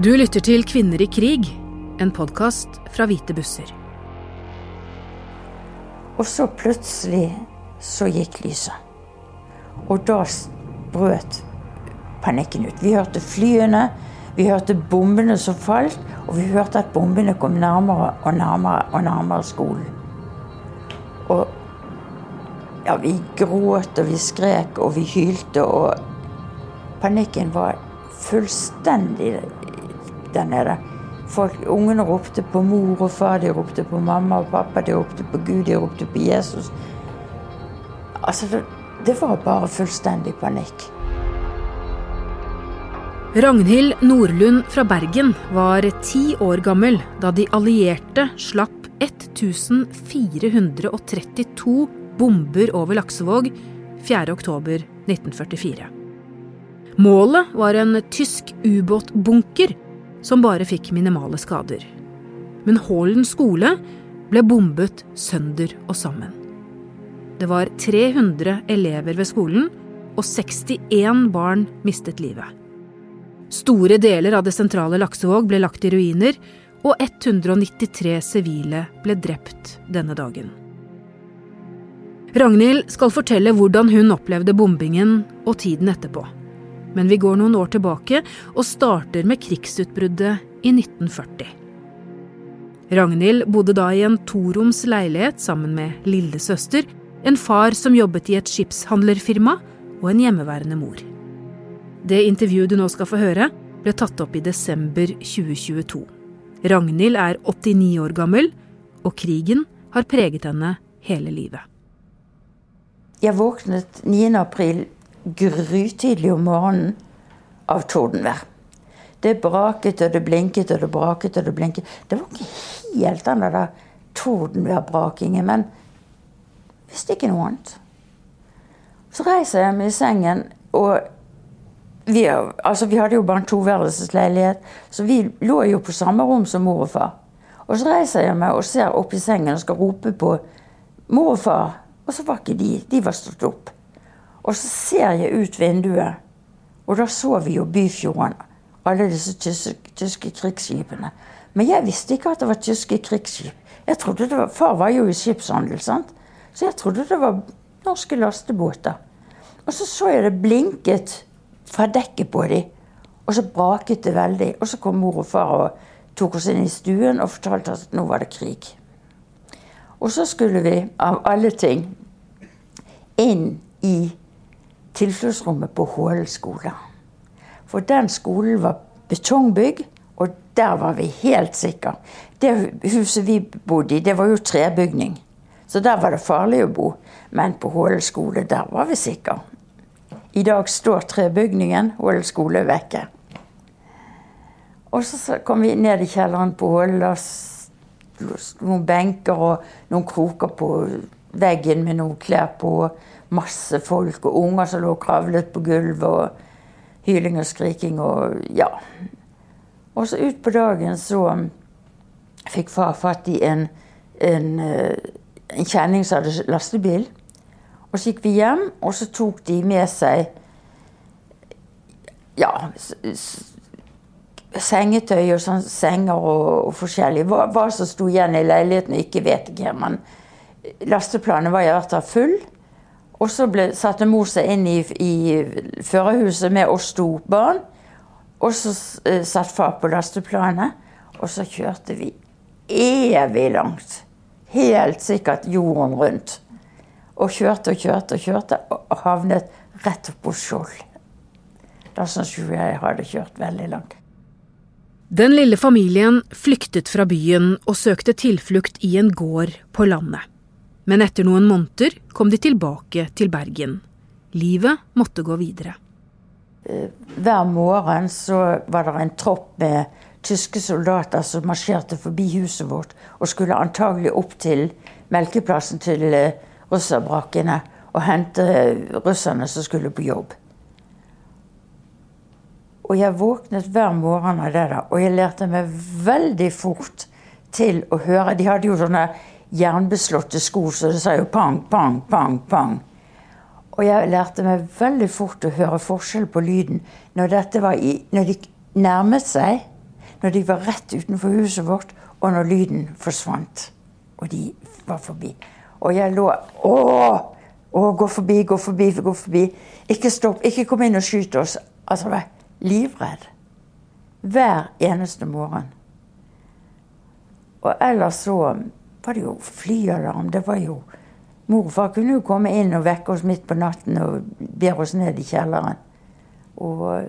Du lytter til Kvinner i krig, en podkast fra Hvite busser. Og så plutselig så gikk lyset. Og da brøt panikken ut. Vi hørte flyene, vi hørte bombene som falt, og vi hørte at bombene kom nærmere og nærmere og nærmere skolen. Og ja, vi gråt og vi skrek og vi hylte, og panikken var fullstendig der nede. Folk, ungene ropte på mor og far, de ropte på mamma og pappa, de ropte på Gud, de ropte på Jesus. Altså, det, det var bare fullstendig panikk. Ragnhild Nordlund fra Bergen var ti år gammel da de allierte slapp 1432 bomber over Laksevåg 4.10.1944. Målet var en tysk ubåtbunker som bare fikk minimale skader. Men Hålen skole ble bombet sønder og sammen. Det var 300 elever ved skolen, og 61 barn mistet livet. Store deler av det sentrale Laksevåg ble lagt i ruiner, og 193 sivile ble drept denne dagen. Ragnhild skal fortelle hvordan hun opplevde bombingen og tiden etterpå. Men vi går noen år tilbake og starter med krigsutbruddet i 1940. Ragnhild bodde da i en toroms leilighet sammen med lillesøster, en far som jobbet i et skipshandlerfirma, og en hjemmeværende mor. Det intervjuet du nå skal få høre, ble tatt opp i desember 2022. Ragnhild er 89 år gammel, og krigen har preget henne hele livet. Jeg våknet 9. april grytidlig om morgenen av tordenvær. Det braket og det blinket og det braket og det blinket. Det var ikke helt den der tordenværbrakingen, men visste ikke noe annet. Så reiser jeg meg i sengen, og vi, altså vi hadde jo bare en toværelsesleilighet, så vi lå jo på samme rom som mor og far. Og så reiser jeg meg og ser opp i sengen og skal rope på mor og far, og så var ikke de. De var stått opp. Og så ser jeg ut vinduet, og da så vi jo Byfjorden. Alle disse tyske, tyske krigsskipene. Men jeg visste ikke at det var tyske krigsskip. Jeg trodde det var, Far var jo i skipshandel, sant? så jeg trodde det var norske lastebåter. Og så så jeg det blinket fra dekket på dem, og så braket det veldig. Og så kom mor og far og tok oss inn i stuen og fortalte at nå var det krig. Og så skulle vi, av alle ting, inn i tilfluktsrommet på Hålen skole. For den skolen var betongbygg, og der var vi helt sikre. Det huset vi bodde i, det var jo trebygning. Så der var det farlig å bo. Men på Hålen skole, der var vi sikre. I dag står trebygningen, Hålen skole vekke. Og så kom vi ned i kjelleren på Hålen. Noen benker og noen kroker på veggen med noen klær på masse folk og unger som lå og kravlet på gulvet. og Hyling og skriking og ja. Og så utpå dagen så fikk far fatt i en, en, eh, en kjenning som hadde lastebil. Og så gikk vi hjem, og så tok de med seg ja, sengetøy og sånn senger og, og forskjellig. Hva, hva, som sto igjen i leiligheten, ikke vet ikke. Men lasteplanet var i hvert fall full. Og så ble, satte mor seg inn i, i førerhuset med oss to barn. Og så uh, satt far på lasteplanet, og så kjørte vi evig langt. Helt sikkert jorden rundt. Og kjørte og kjørte og kjørte, og havnet rett på Skjold. Da syns jo jeg hadde kjørt veldig langt. Den lille familien flyktet fra byen og søkte tilflukt i en gård på landet. Men etter noen måneder kom de tilbake til Bergen. Livet måtte gå videre. Eh, hver morgen så var det en tropp med tyske soldater som marsjerte forbi huset vårt og skulle antagelig opp til melkeplassen til eh, russerbrakene og hente russerne som skulle på jobb. Og jeg våknet hver morgen av det der, og jeg lærte meg veldig fort til å høre De hadde jo sånne jernbeslåtte sko, så det sa jo pang, pang, pang, pang. Og jeg lærte meg veldig fort å høre forskjell på lyden når, i, når de nærmet seg, når de var rett utenfor huset vårt, og når lyden forsvant. Og de var forbi. Og jeg lå Å! Å, gå forbi, gå forbi, gå forbi. Ikke stopp, ikke kom inn og skyt oss. Altså, jeg var livredd. Hver eneste morgen. Og ellers så var det jo flyalarm. Det var jo Mor og far kunne jo komme inn og vekke oss midt på natten og bære oss ned i kjelleren. Og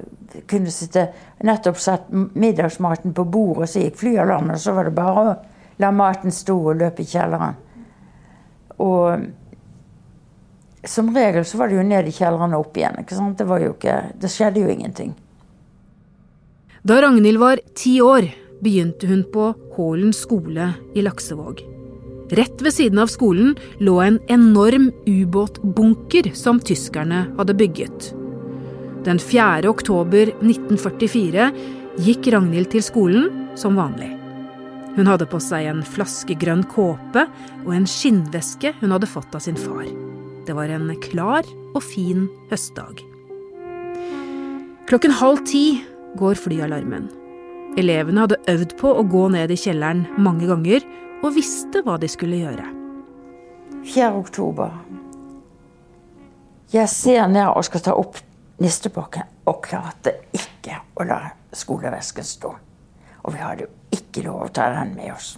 kunne sitte Nettopp satt middagsmaten på bordet, så gikk flyalarmen, og så var det bare å la maten stå og løpe i kjelleren. Og som regel så var det jo ned i kjelleren og opp igjen. ikke sant? Det, var jo ikke, det skjedde jo ingenting. Da Ragnhild var ti år, begynte hun på Hålen skole i Laksevåg. Rett ved siden av skolen lå en enorm ubåtbunker som tyskerne hadde bygget. Den 4. oktober 1944 gikk Ragnhild til skolen som vanlig. Hun hadde på seg en flaskegrønn kåpe og en skinnveske hun hadde fått av sin far. Det var en klar og fin høstdag. Klokken halv ti går flyalarmen. Elevene hadde øvd på å gå ned i kjelleren mange ganger, og visste hva de skulle gjøre. 4. oktober. Jeg ser ned og skal ta opp nistepakken, og klarte ikke å la skolevesken stå. Og vi hadde jo ikke lov å ta den med oss.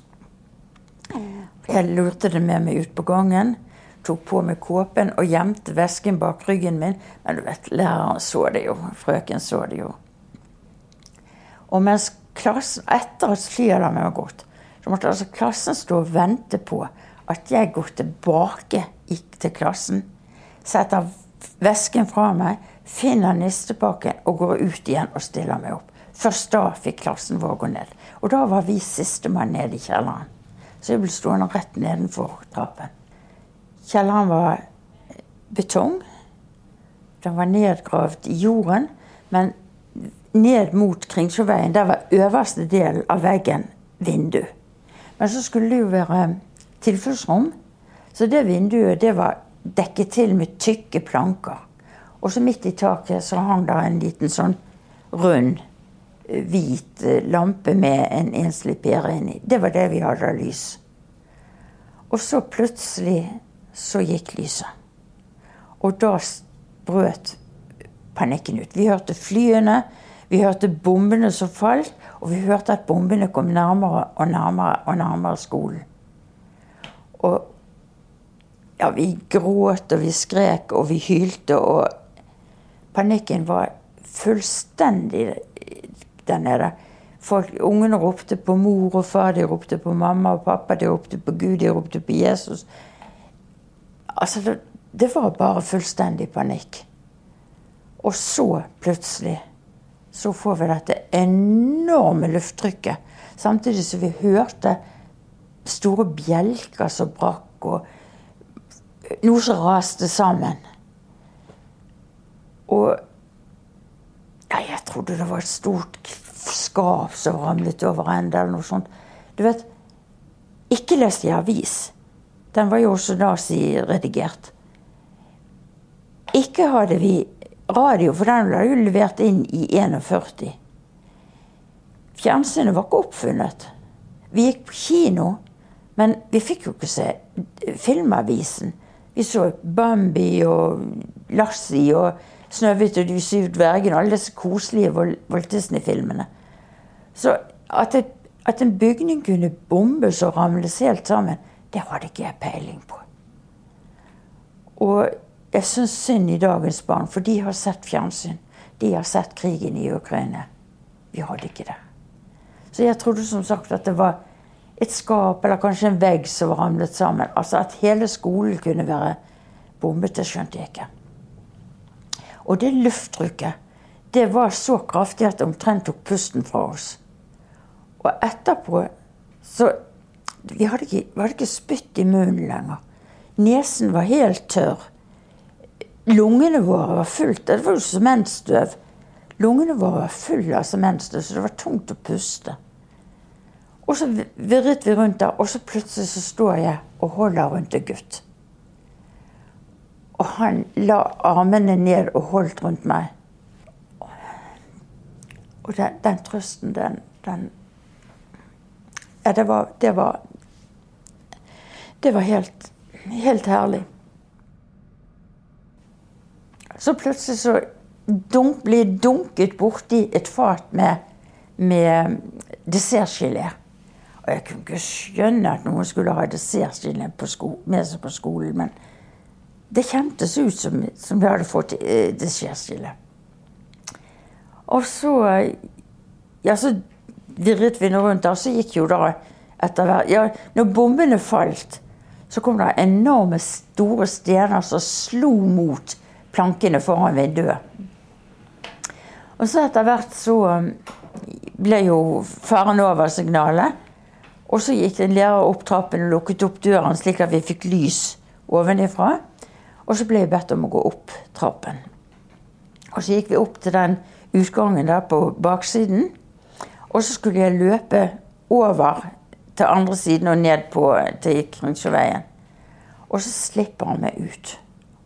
Jeg lurte det med meg ut på gangen, tok på meg kåpen og gjemte vesken bak ryggen min. Men du vet, læreren så det jo. Frøken så det jo. Og mens klassen, etter at flyalarmen var gått, så måtte altså klassen stå og vente på at jeg går tilbake til klassen, setter vesken fra meg, finner nistepakken og går ut igjen og stiller meg opp. Først da fikk klassen vår gå ned. Og da var vi sistemann nede i kjelleren. Så jeg ble stående rett nedenfor trappen. Kjelleren var betong. Den var nedgravd i jorden. Men ned mot Kringsjåveien, der var øverste del av veggen vindu. Men så skulle det jo være tilfluktsrom. Så det vinduet det var dekket til med tykke planker. Og så midt i taket så hang det en liten sånn rund, eh, hvit eh, lampe med en enslig pære inni. Det var det vi hadde av lys. Og så plutselig så gikk lyset. Og da brøt panikken ut. Vi hørte flyene. Vi hørte bombene som falt, og vi hørte at bombene kom nærmere og nærmere og nærmere skolen. Og ja, vi gråt og vi skrek og vi hylte, og panikken var fullstendig der nede. Ungene ropte på mor og far, de ropte på mamma og pappa, de ropte på Gud, de ropte på Jesus. Altså, det, det var bare fullstendig panikk. Og så plutselig så får vi dette enorme lufttrykket. Samtidig som vi hørte store bjelker som brakk, og noe som raste sammen. Og ja, jeg trodde det var et stort skap som ramlet over ende, eller noe sånt. Du vet, ikke leste jeg avis. Den var jo også naziredigert. Ikke hadde vi radio, for den ble jo levert inn i 41. Fjernsynet var ikke oppfunnet. Vi gikk på kino, men vi fikk jo ikke se Filmavisen. Vi så Bambi og Lassie og Snøhvit og de syv dvergene. Alle disse koselige Walt Disney-filmene. Så at, det, at, en bygning kunne bombes og ramles helt sammen, det hadde ikke jeg peiling på. Og jeg syns synd i dagens barn, for de har sett fjernsyn. De har sett krigen i Ukraina. Vi hadde ikke det. Så jeg trodde som sagt at det var et skap eller kanskje en vegg som var ramlet sammen. Altså at hele skolen kunne være bombet. Det skjønte jeg ikke. Og det lufttrykket, det var så kraftig at det omtrent tok pusten fra oss. Og etterpå så Vi hadde ikke, vi hadde ikke spytt i munnen lenger. Nesen var helt tørr. Lungene våre var fullt Det var jo sementstøv. Lungene våre var fulle av sementstøv, så det var tungt å puste. Og så virret vi rundt der, og så plutselig så står jeg og holder rundt en gutt. Og han la armene ned og holdt rundt meg. Og den, den trøsten, den, den, Ja, det var Det var, det var helt, helt herlig. Så plutselig så dunk, blir jeg dunket borti et fat med, med dessertgelé. Og jeg kunne ikke skjønne at noen skulle ha dessertgelé med seg på skolen. Men det kjentes ut som, som jeg hadde fått eh, dessertgelé. Og så Ja, så virret vi nå rundt der. Så gikk jo da etter hvert Ja, når bombene falt, så kom det enorme, store stener som slo mot plankene foran vinduet. Og så etter hvert så um, ble jo faren over signalet. Og så gikk en lærer opp trappen og lukket opp døren slik at vi fikk lys ovenifra. Og så ble jeg bedt om å gå opp trappen. Og så gikk vi opp til den utgangen der på baksiden. Og så skulle jeg løpe over til andre siden og ned på, til Kringsjåveien. Og så slipper han meg ut.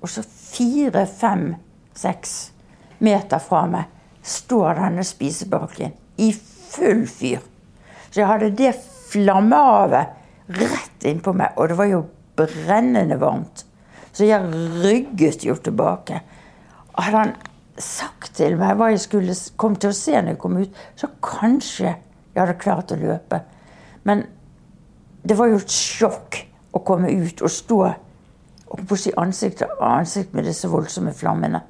Og så fire, fem, seks meter fra meg står denne spisebakken i full fyr. Så jeg hadde det flammehavet rett innpå meg, og det var jo brennende varmt. Så jeg rygget jo tilbake. Hadde han sagt til meg hva jeg skulle komme til å se når jeg kom ut, så kanskje jeg hadde klart å løpe. Men det var jo et sjokk å komme ut og stå og si ansikt til ansikt med disse voldsomme flammene.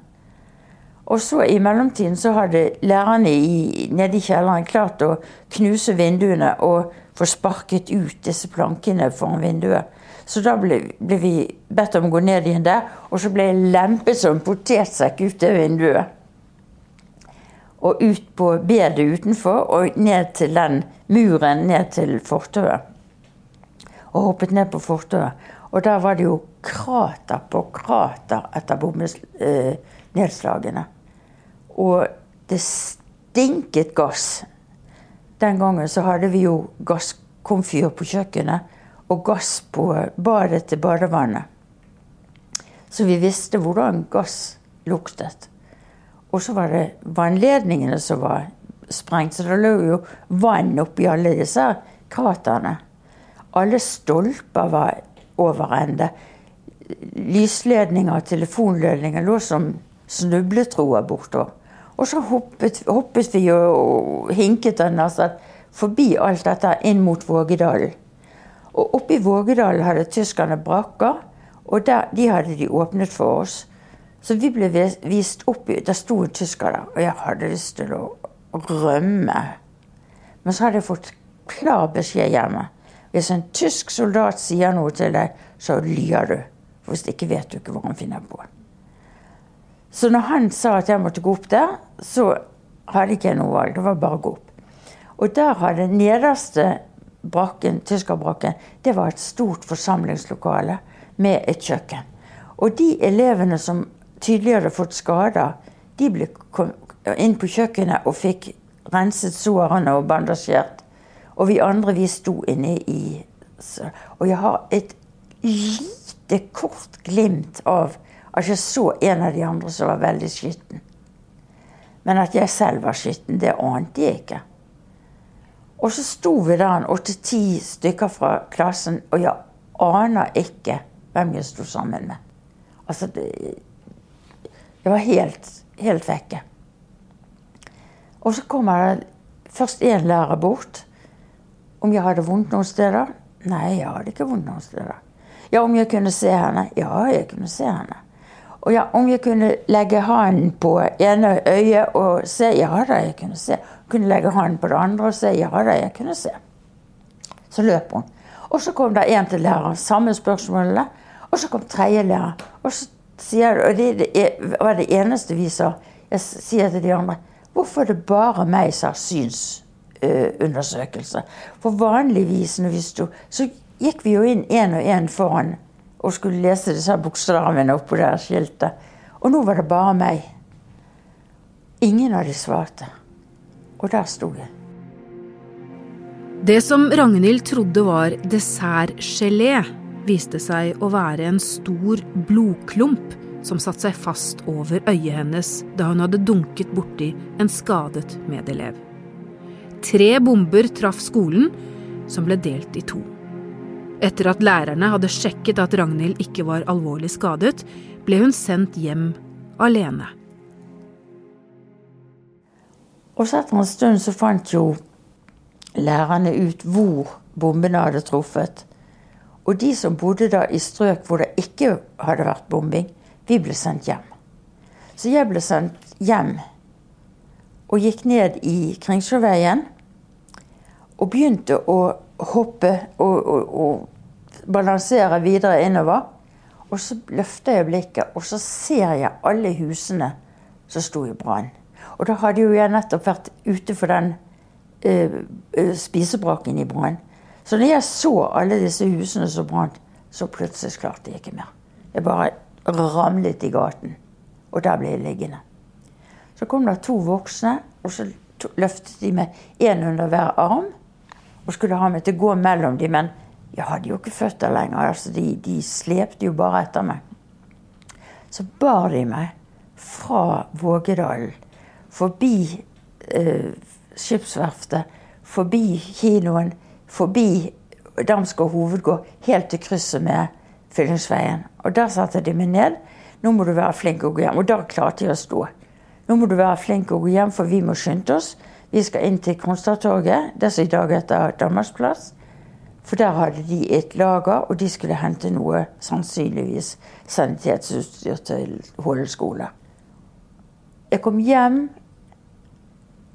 Og så I mellomtiden så hadde lærerne i, nede i kjelleren klart å knuse vinduene og få sparket ut disse plankene foran vinduet. Så da ble, ble, vi bedt om å gå ned igjen der, og så ble jeg lempet som potetsekk ut det vinduet. Og ut på bedet utenfor, og ned til den muren ned til fortauet. Og hoppet ned på fortauet. Og der var det jo krater på krater etter bombenedslagene. Eh, og det stinket gass. Den gangen så hadde vi jo gasskomfyr på kjøkkenet og gass på badet til badevannet. Så vi visste hvordan gass luktet. Og så var det vannledningene som var sprengt, så det lå jo vann oppi alle disse kraterne. Alle stolper var over ende. Lysledninger og telefonledninger lå som snubletroer bortover. Og så hoppet, hoppet vi og hinket den altså, forbi alt dette inn mot Vågedalen. Og oppe i Vågedalen hadde tyskerne brakker, og der, de hadde de åpnet for oss. Så vi ble vist opp Der sto en tysker der, og jeg hadde lyst til å rømme. Men så hadde jeg fått klar beskjed hjemme. Hvis en tysk soldat sier noe til deg, så lyver du. For hvis ikke vet du ikke hva han finner på. Så når han sa at jeg måtte gå opp der, så hadde ikke jeg noe valg. Det var bare å gå opp. Og der hadde nederste brakken, tyskerbrakken, det var et stort forsamlingslokale med et kjøkken. Og de elevene som tydelig hadde fått skader, de ble inn på kjøkkenet og fikk renset sårene og bandasjert. Og vi andre, vi sto inne i Og jeg har et lite, kort glimt av at jeg så en av de andre som var veldig skitten. Men at jeg selv var skitten, det ante jeg ikke. Og så sto vi der åtte-ti stykker fra klassen, og jeg aner ikke hvem jeg sto sammen med. Altså det, Jeg var helt, helt vekke. Og så kommer det først én lærer bort. Om jeg hadde vondt noen steder? Nei, jeg hadde ikke vondt noen steder. Ja, om jeg kunne se henne? Ja, jeg kunne se henne. Og ja, om jeg kunne legge hånden på ene øyet og se? Ja da, jeg kunne se kunne legge hånden på det andre og se? ja da, jeg kunne se. Så løp hun. Og så kom det en til læreren, samme spørsmålene. Og så kom tredje lærer. Og så sier og det, det var det eneste vi sa. Jeg sier til de andre Hvorfor er det bare meg som har synsundersøkelse? For vanligvis når vi sto, så gikk vi jo inn én og én foran og skulle lese disse bokstavene oppå det skiltet. Og nå var det bare meg. Ingen av de svarte. Og der sto jeg. Det som Ragnhild trodde var dessertgelé, viste seg å være en stor blodklump som satte seg fast over øyet hennes da hun hadde dunket borti en skadet medelev. Tre bomber traff skolen, som ble delt i to. Etter at lærerne hadde sjekket at Ragnhild ikke var alvorlig skadet, ble hun sendt hjem alene. Og så etter en stund så fant jo lærerne ut hvor bombene hadde truffet. Og de som bodde da i strøk hvor det ikke hadde vært bombing, vi ble sendt hjem. Så jeg ble sendt hjem og gikk ned i Kringsjåveien. Og begynte å hoppe og, og, og balansere videre innover. Og så løfter jeg blikket, og så ser jeg alle husene som sto i brann. Og da hadde jo jeg nettopp vært ute for den uh, spisebraken i brann. Så når jeg så alle disse husene som brant, så plutselig klarte jeg ikke mer. Jeg bare ramlet i gaten. Og der ble jeg liggende. Så kom det to voksne, og så løftet de med én under hver arm. Og skulle ha meg til å gå mellom dem, men jeg hadde jo ikke føtter lenger. altså De, de slepte jo bare etter meg. Så bar de meg fra Vågedalen forbi eh, skipsverftet, forbi kinoen, forbi Damsgård hovedgård, helt til krysset med Fyllingsveien. Og der satte de meg ned. Nå må du være flink og gå hjem. Og da klarte jeg å stå. Nå må du være flink og gå hjem, for vi må skynde oss. Vi skal inn til Konstadtorget, det som i dag heter Danmarksplass. For der hadde de et lager, og de skulle hente noe, sannsynligvis sanitetsutstyr til Hålen skole. Jeg kom hjem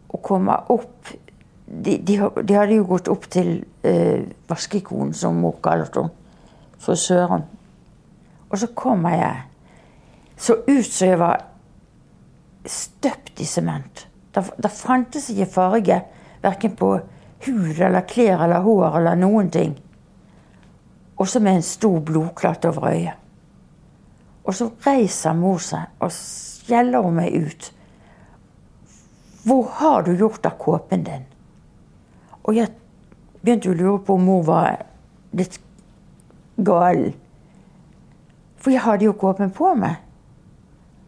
og kom opp de, de, de, hadde jo gått opp til eh, vaskekonen, som mor kalte henne, frisøren. Og så kommer jeg. Så ut som jeg var støpt i sement. Det fantes ikke farge verken på hud eller klær eller hår eller noen ting. Og så med en stor blodklatt over øyet. Og så reiser mor seg og skjeller meg ut. Hvor har du gjort av kåpen din? Og jeg begynte å lure på om mor var litt gal. For jeg hadde jo kåpen på meg.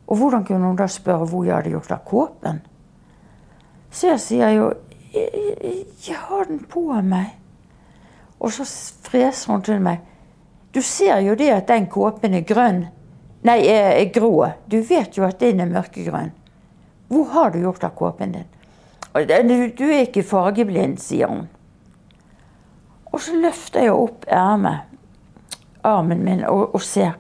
Og hvordan kunne hun da spørre hvor jeg hadde gjort av kåpen? Så jeg sier jo jeg, har den på meg. Og så freser hun til meg. Du ser jo det at den kåpen er grønn. Nei, er, er grå. Du vet jo at den er mørkegrønn. Hvor har du gjort av kåpen din? Du er ikke fargeblind, sier hun. Og så løfter jeg opp ermet, armen min, og, og ser.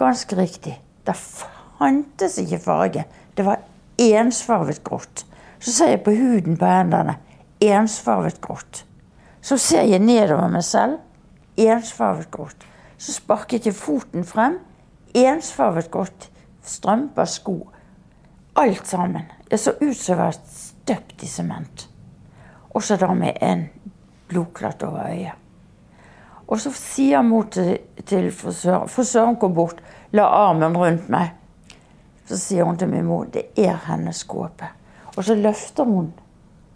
Ganske riktig. Det fantes ikke farge. Det var ensfarget grått. Så ser jeg på huden på hendene. Ensfarget grått. Så ser jeg nedover meg selv. Ensfarget grått. Så sparket jeg foten frem. Ensfarget grått. Strømper, sko. Alt sammen. Det så ut som jeg var støpt i sement. Og så da med en blodklatt over øyet. Og så sier mor til, til frisøren Frisøren kom bort, la armen rundt meg. Så sier hun til min mor det er hennes kåpe. Og så løfter hun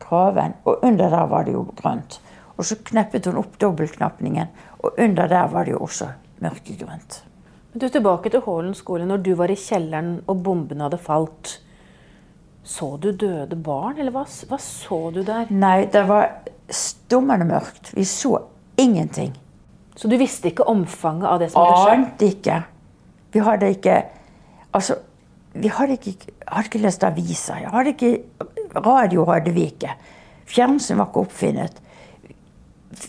kraven, og under der var det jo grønt. Og så kneppet hun opp dobbeltknapningen, og under der var det jo også mørkegrønt. Du, Tilbake til Hålen skole. Når du var i kjelleren og bombene hadde falt, så du døde barn, eller hva, hva så du der? Nei, det var stummende mørkt. Vi så ingenting. Så du visste ikke omfanget av det som hadde skjedd? Ante ikke. Vi hadde ikke Altså, vi hadde ikke, hadde ikke lest aviser. Jeg hadde ikke, radio hadde vi ikke. Fjernsyn var ikke oppfunnet.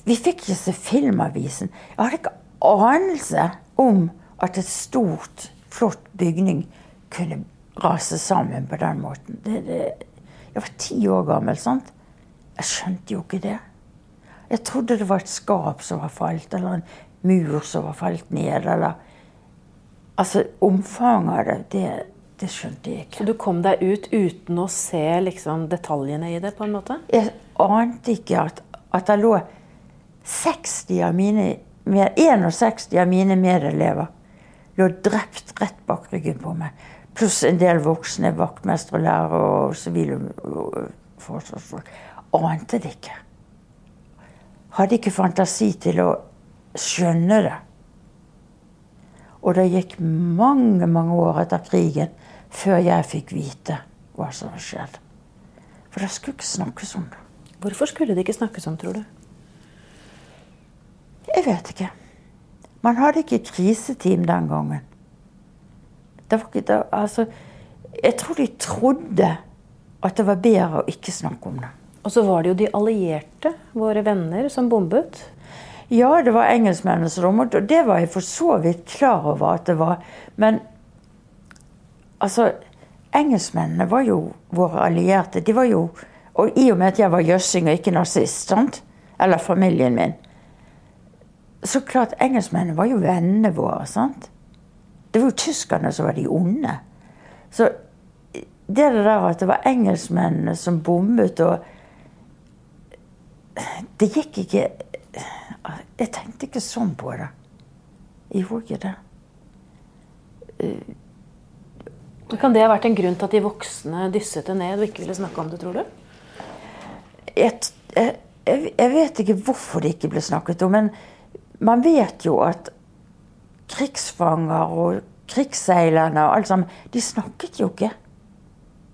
Vi fikk ikke se Filmavisen. Jeg hadde ikke anelse om at et stort, flott bygning kunne rase sammen på den måten. Det, det, jeg var ti år gammel. sant? Jeg skjønte jo ikke det. Jeg trodde det var et skap som var falt, eller en mur som var falt ned. eller... Altså, Omfanget av det, det, det, skjønte jeg ikke. Så du kom deg ut uten å se liksom, detaljene i det? på en måte? Jeg ante ikke at, at det lå 60 av mine, 61 av mine medelever lå drept rett bak ryggen på meg. Pluss en del voksne vaktmestere, lærere og sivile forsvarsfolk. Ante det ikke. Hadde ikke fantasi til å skjønne det. Og det gikk mange, mange år etter krigen før jeg fikk vite hva som hadde skjedd. For det skulle ikke snakkes om det. Hvorfor skulle det ikke snakkes om, tror du? Jeg vet ikke. Man hadde ikke kriseteam den gangen. Det var ikke, det, altså, jeg tror de trodde at det var bedre å ikke snakke om det. Og så var det jo de allierte, våre venner, som bombet. Ja, det var engelskmennene som rommet, og det var jeg for så vidt klar over at det var. Men altså Engelskmennene var jo våre allierte. De var jo Og i og med at jeg var jøssing og ikke nazist, sant? eller familien min Så klart, engelskmennene var jo vennene våre. sant? Det var jo tyskerne som var de onde. Så det der at det var engelskmennene som bommet og Det gikk ikke Jeg tenkte ikke sånn på det. Jeg gjorde ikke det. Kan det ha vært en grunn til at de voksne dysset det ned og ikke ville snakke om det, tror du? Jeg, jeg, jeg vet ikke hvorfor det ikke ble snakket om, men man vet jo at krigsfanger og krigsseilerne og alt sammen, de snakket jo ikke.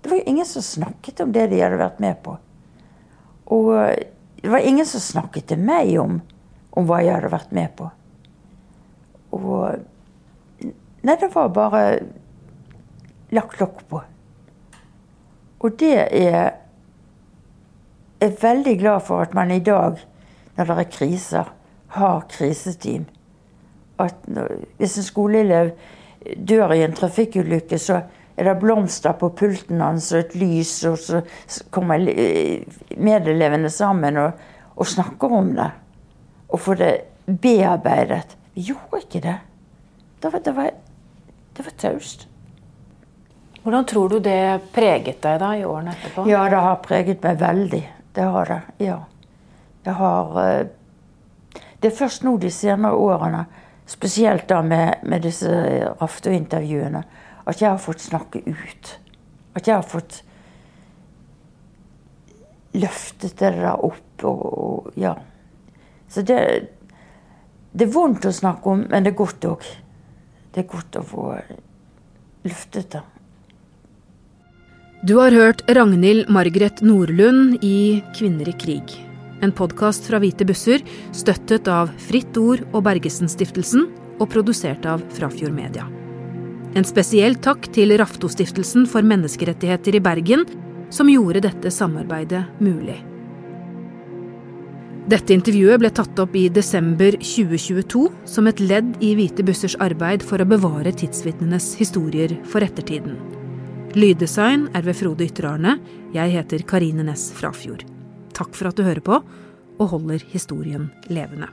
Det var jo ingen som snakket om det de hadde vært med på. Og det var ingen som snakket til meg om, om hva jeg hadde vært med på. Og Nei, det var bare lagt lokk på. Og det er Jeg veldig glad for at man i dag, når det er kriser, har kriseteam. At hvis en skoleelev dør i en trafikkulykke, så er det blomster på pulten hans og et lys, og så kommer medelevene sammen og, og snakker om det. Og får det bearbeidet. Vi gjorde ikke det. Det var, det var, det var taust. Hvordan tror du det preget deg da i årene etterpå? Ja, det har preget meg veldig. Det har det. Ja. Jeg har eh, Det er først nå de senere årene, spesielt da med, med disse Rafto-intervjuene, at jeg har fått snakke ut. At jeg har fått løftet det der opp og, og Ja. Så det, det er vondt å snakke om, men det er godt òg. Det er godt å få løftet det. Du har hørt Ragnhild Margret Nordlund i Kvinner i krig. En podkast fra Hvite busser, støttet av Fritt Ord og Bergesen-stiftelsen, og produsert av Frafjord Media. En spesiell takk til Raftostiftelsen for menneskerettigheter i Bergen, som gjorde dette samarbeidet mulig. Dette intervjuet ble tatt opp i desember 2022 som et ledd i Hvite bussers arbeid for å bevare tidsvitnenes historier for ettertiden. Lyddesign er ved Frode Ytterarne. Jeg heter Karine Næss Frafjord. Takk for at du hører på og holder historien levende.